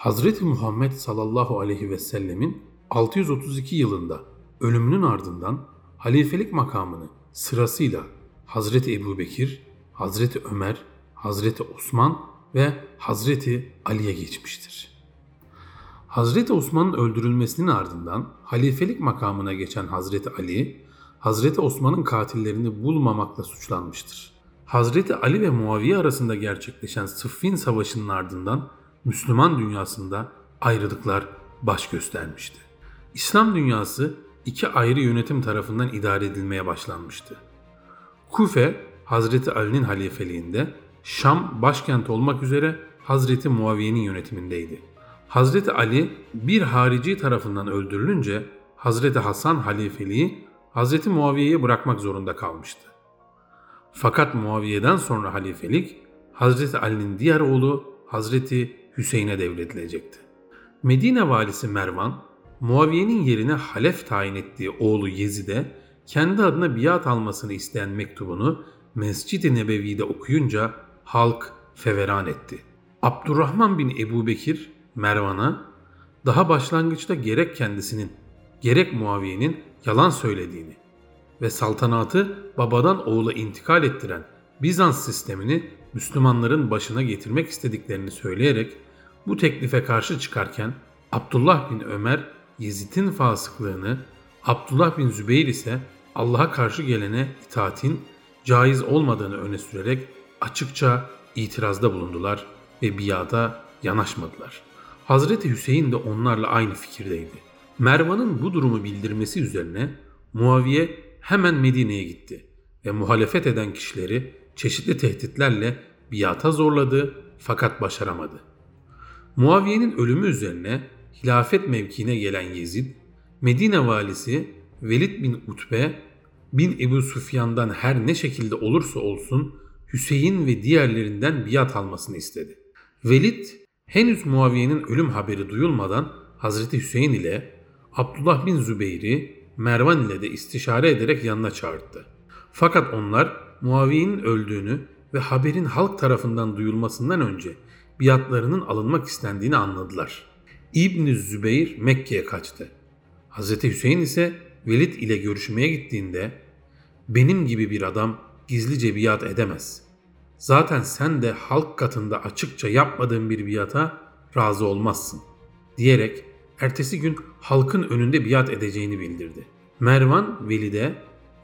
Hazreti Muhammed sallallahu aleyhi ve sellemin 632 yılında ölümünün ardından halifelik makamını sırasıyla Hazreti Ebu Bekir, Hazreti Ömer, Hazreti Osman ve Hazreti Ali'ye geçmiştir. Hazreti Osman'ın öldürülmesinin ardından halifelik makamına geçen Hazreti Ali, Hazreti Osman'ın katillerini bulmamakla suçlanmıştır. Hazreti Ali ve Muaviye arasında gerçekleşen Sıffin Savaşı'nın ardından Müslüman dünyasında ayrılıklar baş göstermişti. İslam dünyası iki ayrı yönetim tarafından idare edilmeye başlanmıştı. Kufe, Hazreti Ali'nin halifeliğinde, Şam başkent olmak üzere Hazreti Muaviye'nin yönetimindeydi. Hazreti Ali bir harici tarafından öldürülünce Hazreti Hasan halifeliği Hazreti Muaviye'ye bırakmak zorunda kalmıştı. Fakat Muaviye'den sonra halifelik Hazreti Ali'nin diğer oğlu Hazreti Hüseyin'e devredilecekti. Medine valisi Mervan, Muaviye'nin yerine halef tayin ettiği oğlu Yezid'e kendi adına biat almasını isteyen mektubunu Mescid-i Nebevi'de okuyunca halk feveran etti. Abdurrahman bin Ebu Bekir Mervan'a daha başlangıçta gerek kendisinin gerek Muaviye'nin yalan söylediğini ve saltanatı babadan oğula intikal ettiren Bizans sistemini Müslümanların başına getirmek istediklerini söyleyerek bu teklife karşı çıkarken Abdullah bin Ömer Yezid'in fasıklığını, Abdullah bin Zübeyir ise Allah'a karşı gelene itaatin caiz olmadığını öne sürerek açıkça itirazda bulundular ve biata yanaşmadılar. Hazreti Hüseyin de onlarla aynı fikirdeydi. Mervan'ın bu durumu bildirmesi üzerine Muaviye hemen Medine'ye gitti ve muhalefet eden kişileri çeşitli tehditlerle biata zorladı fakat başaramadı. Muaviye'nin ölümü üzerine hilafet mevkiine gelen Yezid, Medine valisi Velid bin Utbe bin Ebu Sufyan'dan her ne şekilde olursa olsun Hüseyin ve diğerlerinden biat almasını istedi. Velid henüz Muaviye'nin ölüm haberi duyulmadan Hazreti Hüseyin ile Abdullah bin Zübeyir'i Mervan ile de istişare ederek yanına çağırdı. Fakat onlar Muaviye'nin öldüğünü ve haberin halk tarafından duyulmasından önce biatlarının alınmak istendiğini anladılar. İbn Zübeyir Mekke'ye kaçtı. Hz. Hüseyin ise Velid ile görüşmeye gittiğinde benim gibi bir adam gizlice biat edemez. Zaten sen de halk katında açıkça yapmadığın bir biata razı olmazsın diyerek ertesi gün halkın önünde biat edeceğini bildirdi. Mervan Velid'e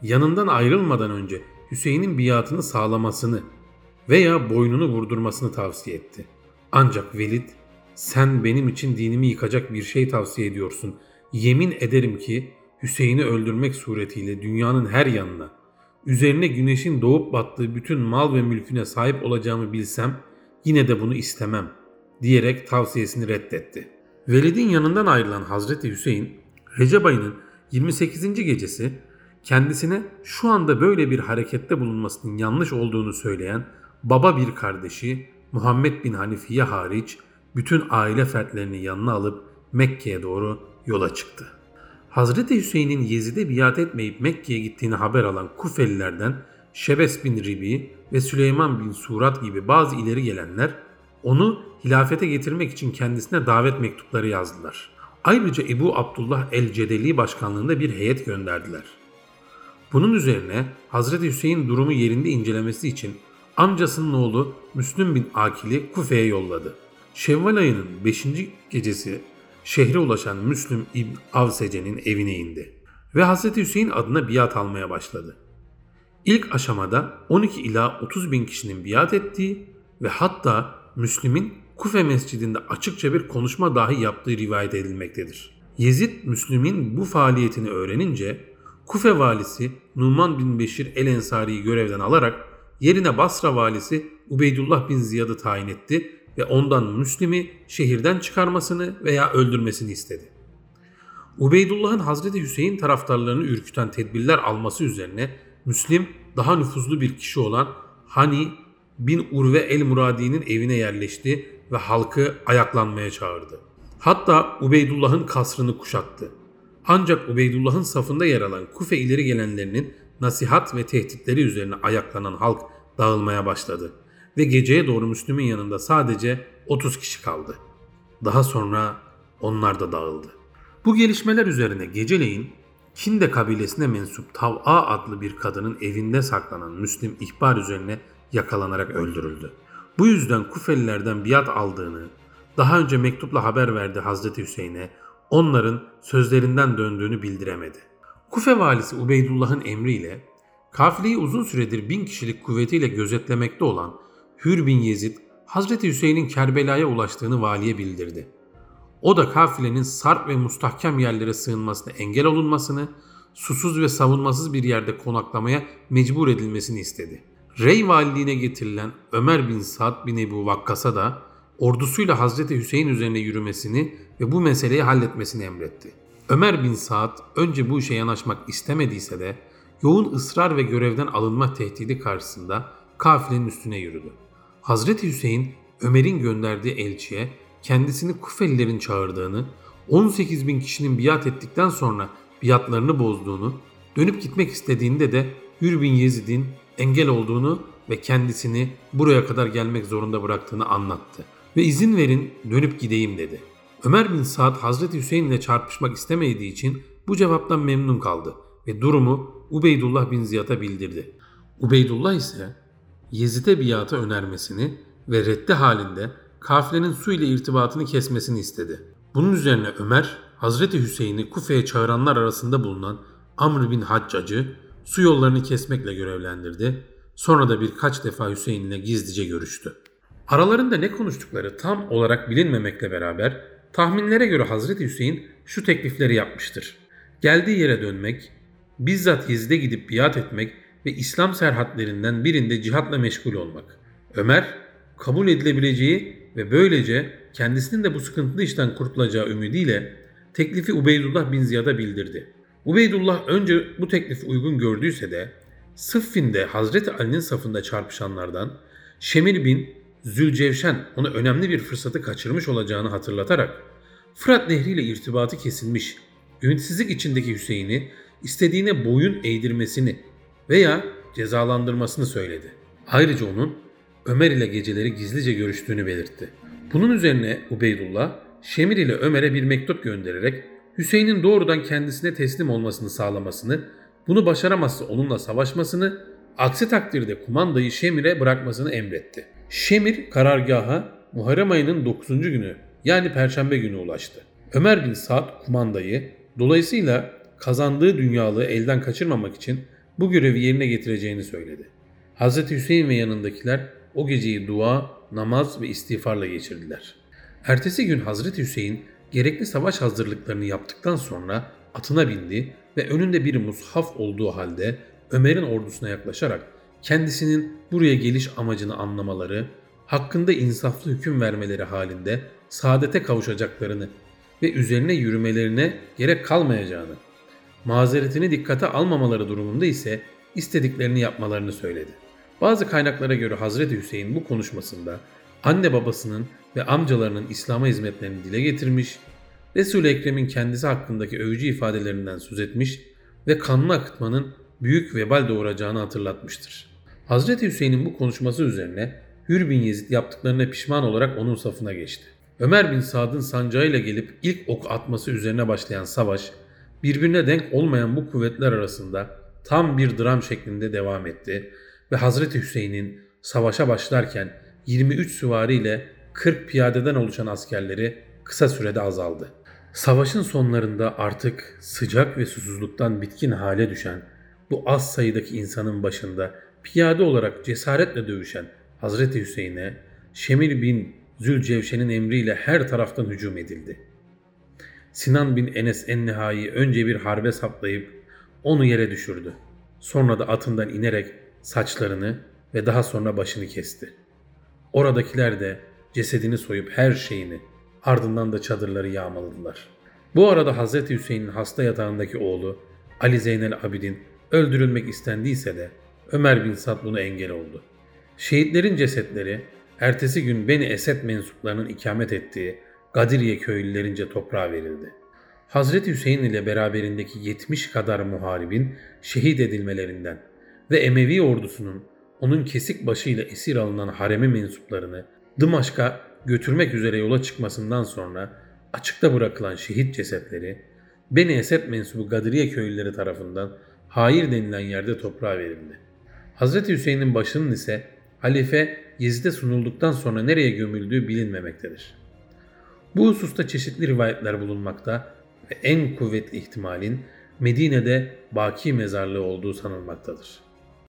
yanından ayrılmadan önce Hüseyin'in biatını sağlamasını veya boynunu vurdurmasını tavsiye etti. Ancak Velid sen benim için dinimi yıkacak bir şey tavsiye ediyorsun. Yemin ederim ki Hüseyin'i öldürmek suretiyle dünyanın her yanına, üzerine güneşin doğup battığı bütün mal ve mülküne sahip olacağımı bilsem yine de bunu istemem diyerek tavsiyesini reddetti. Velid'in yanından ayrılan Hazreti Hüseyin, Recep ayının 28. gecesi kendisine şu anda böyle bir harekette bulunmasının yanlış olduğunu söyleyen baba bir kardeşi Muhammed bin Hanifiye hariç bütün aile fertlerini yanına alıp Mekke'ye doğru yola çıktı. Hazreti Hüseyin'in Yezid'e biat etmeyip Mekke'ye gittiğini haber alan Kufelilerden Şebes bin Ribi ve Süleyman bin Surat gibi bazı ileri gelenler onu hilafete getirmek için kendisine davet mektupları yazdılar. Ayrıca Ebu Abdullah el-Cedeli başkanlığında bir heyet gönderdiler. Bunun üzerine Hazreti Hüseyin durumu yerinde incelemesi için amcasının oğlu Müslüm bin Akil'i Kufe'ye yolladı. Şevval ayının 5. gecesi şehre ulaşan Müslüm İbn Avsece'nin evine indi ve Hz. Hüseyin adına biat almaya başladı. İlk aşamada 12 ila 30 bin kişinin biat ettiği ve hatta Müslüm'ün Kufe mescidinde açıkça bir konuşma dahi yaptığı rivayet edilmektedir. Yezid Müslüm'ün bu faaliyetini öğrenince Kufe valisi Numan bin Beşir el Ensari'yi görevden alarak yerine Basra valisi Ubeydullah bin Ziyad'ı tayin etti ve ondan Müslim'i şehirden çıkarmasını veya öldürmesini istedi. Ubeydullah'ın Hazreti Hüseyin taraftarlarını ürküten tedbirler alması üzerine Müslim daha nüfuzlu bir kişi olan Hani bin Urve el-Muradi'nin evine yerleşti ve halkı ayaklanmaya çağırdı. Hatta Ubeydullah'ın kasrını kuşattı. Ancak Ubeydullah'ın safında yer alan Kufe ileri gelenlerinin nasihat ve tehditleri üzerine ayaklanan halk dağılmaya başladı ve geceye doğru Müslüm'ün yanında sadece 30 kişi kaldı. Daha sonra onlar da dağıldı. Bu gelişmeler üzerine geceleyin Kinde kabilesine mensup Tav'a adlı bir kadının evinde saklanan Müslim ihbar üzerine yakalanarak öldürüldü. Bu yüzden Kufelilerden biat aldığını, daha önce mektupla haber verdi Hazreti Hüseyin'e, onların sözlerinden döndüğünü bildiremedi. Kufe valisi Ubeydullah'ın emriyle kafileyi uzun süredir bin kişilik kuvvetiyle gözetlemekte olan Hür bin Yezid, Hazreti Hüseyin'in Kerbela'ya ulaştığını valiye bildirdi. O da kafilenin sarp ve mustahkem yerlere sığınmasına engel olunmasını, susuz ve savunmasız bir yerde konaklamaya mecbur edilmesini istedi. Rey valiliğine getirilen Ömer bin Sa'd bin Ebu Vakkas'a da ordusuyla Hazreti Hüseyin üzerine yürümesini ve bu meseleyi halletmesini emretti. Ömer bin Sa'd önce bu işe yanaşmak istemediyse de yoğun ısrar ve görevden alınma tehdidi karşısında kafilenin üstüne yürüdü. Hazreti Hüseyin Ömer'in gönderdiği elçiye kendisini Kufelilerin çağırdığını, 18 bin kişinin biat ettikten sonra biatlarını bozduğunu, dönüp gitmek istediğinde de Hür bin Yezid'in engel olduğunu ve kendisini buraya kadar gelmek zorunda bıraktığını anlattı. Ve izin verin dönüp gideyim dedi. Ömer bin Saad Hazreti Hüseyin ile çarpışmak istemediği için bu cevaptan memnun kaldı ve durumu Ubeydullah bin Ziyad'a bildirdi. Ubeydullah ise Yezid'e biata önermesini ve reddi halinde kafilenin su ile irtibatını kesmesini istedi. Bunun üzerine Ömer, Hazreti Hüseyin'i Kufe'ye çağıranlar arasında bulunan Amr bin Haccac'ı su yollarını kesmekle görevlendirdi. Sonra da birkaç defa Hüseyin'le gizlice görüştü. Aralarında ne konuştukları tam olarak bilinmemekle beraber tahminlere göre Hazreti Hüseyin şu teklifleri yapmıştır. Geldiği yere dönmek, bizzat Yezid'e gidip biat etmek ve İslam serhatlerinden birinde cihatla meşgul olmak. Ömer, kabul edilebileceği ve böylece kendisinin de bu sıkıntılı işten kurtulacağı ümidiyle teklifi Ubeydullah bin Ziyad'a bildirdi. Ubeydullah önce bu teklifi uygun gördüyse de Sıffin'de Hazreti Ali'nin safında çarpışanlardan Şemir bin Zülcevşen ona önemli bir fırsatı kaçırmış olacağını hatırlatarak Fırat Nehri ile irtibatı kesilmiş, ümitsizlik içindeki Hüseyin'i istediğine boyun eğdirmesini veya cezalandırmasını söyledi. Ayrıca onun Ömer ile geceleri gizlice görüştüğünü belirtti. Bunun üzerine Ubeydullah, Şemir ile Ömer'e bir mektup göndererek Hüseyin'in doğrudan kendisine teslim olmasını sağlamasını, bunu başaramazsa onunla savaşmasını, aksi takdirde kumandayı Şemir'e bırakmasını emretti. Şemir karargaha Muharrem ayının 9. günü yani Perşembe günü ulaştı. Ömer bin Sa'd kumandayı dolayısıyla kazandığı dünyalığı elden kaçırmamak için bu görevi yerine getireceğini söyledi. Hz. Hüseyin ve yanındakiler o geceyi dua, namaz ve istiğfarla geçirdiler. Ertesi gün Hazreti Hüseyin gerekli savaş hazırlıklarını yaptıktan sonra atına bindi ve önünde bir mushaf olduğu halde Ömer'in ordusuna yaklaşarak kendisinin buraya geliş amacını anlamaları, hakkında insaflı hüküm vermeleri halinde saadete kavuşacaklarını ve üzerine yürümelerine gerek kalmayacağını, mazeretini dikkate almamaları durumunda ise istediklerini yapmalarını söyledi. Bazı kaynaklara göre Hazreti Hüseyin bu konuşmasında anne babasının ve amcalarının İslam'a hizmetlerini dile getirmiş, Resul-i Ekrem'in kendisi hakkındaki övücü ifadelerinden söz etmiş ve kanını akıtmanın büyük vebal doğuracağını hatırlatmıştır. Hazreti Hüseyin'in bu konuşması üzerine Hür bin Yezid yaptıklarına pişman olarak onun safına geçti. Ömer bin Sad'ın sancağıyla gelip ilk ok atması üzerine başlayan savaş, birbirine denk olmayan bu kuvvetler arasında tam bir dram şeklinde devam etti ve Hazreti Hüseyin'in savaşa başlarken 23 süvariyle 40 piyadeden oluşan askerleri kısa sürede azaldı. Savaşın sonlarında artık sıcak ve susuzluktan bitkin hale düşen bu az sayıdaki insanın başında piyade olarak cesaretle dövüşen Hazreti Hüseyin'e Şemir bin Zülcevşen'in emriyle her taraftan hücum edildi. Sinan bin Enes Ennihai önce bir harbe saplayıp onu yere düşürdü. Sonra da atından inerek saçlarını ve daha sonra başını kesti. Oradakiler de cesedini soyup her şeyini, ardından da çadırları yağmaladılar. Bu arada Hz. Hüseyin'in hasta yatağındaki oğlu Ali Zeynel Abidin öldürülmek istendiyse de Ömer bin Sad buna engel oldu. Şehitlerin cesetleri ertesi gün Beni Esed mensuplarının ikamet ettiği Gadiriye köylülerince toprağa verildi. Hazreti Hüseyin ile beraberindeki 70 kadar muharibin şehit edilmelerinden ve Emevi ordusunun onun kesik başıyla esir alınan haremi mensuplarını Dımaşk'a götürmek üzere yola çıkmasından sonra açıkta bırakılan şehit cesetleri Beni Esed mensubu Gadiriye köylüleri tarafından Hayır denilen yerde toprağa verildi. Hazreti Hüseyin'in başının ise halife Yezid'e sunulduktan sonra nereye gömüldüğü bilinmemektedir. Bu hususta çeşitli rivayetler bulunmakta ve en kuvvetli ihtimalin Medine'de Baki mezarlığı olduğu sanılmaktadır.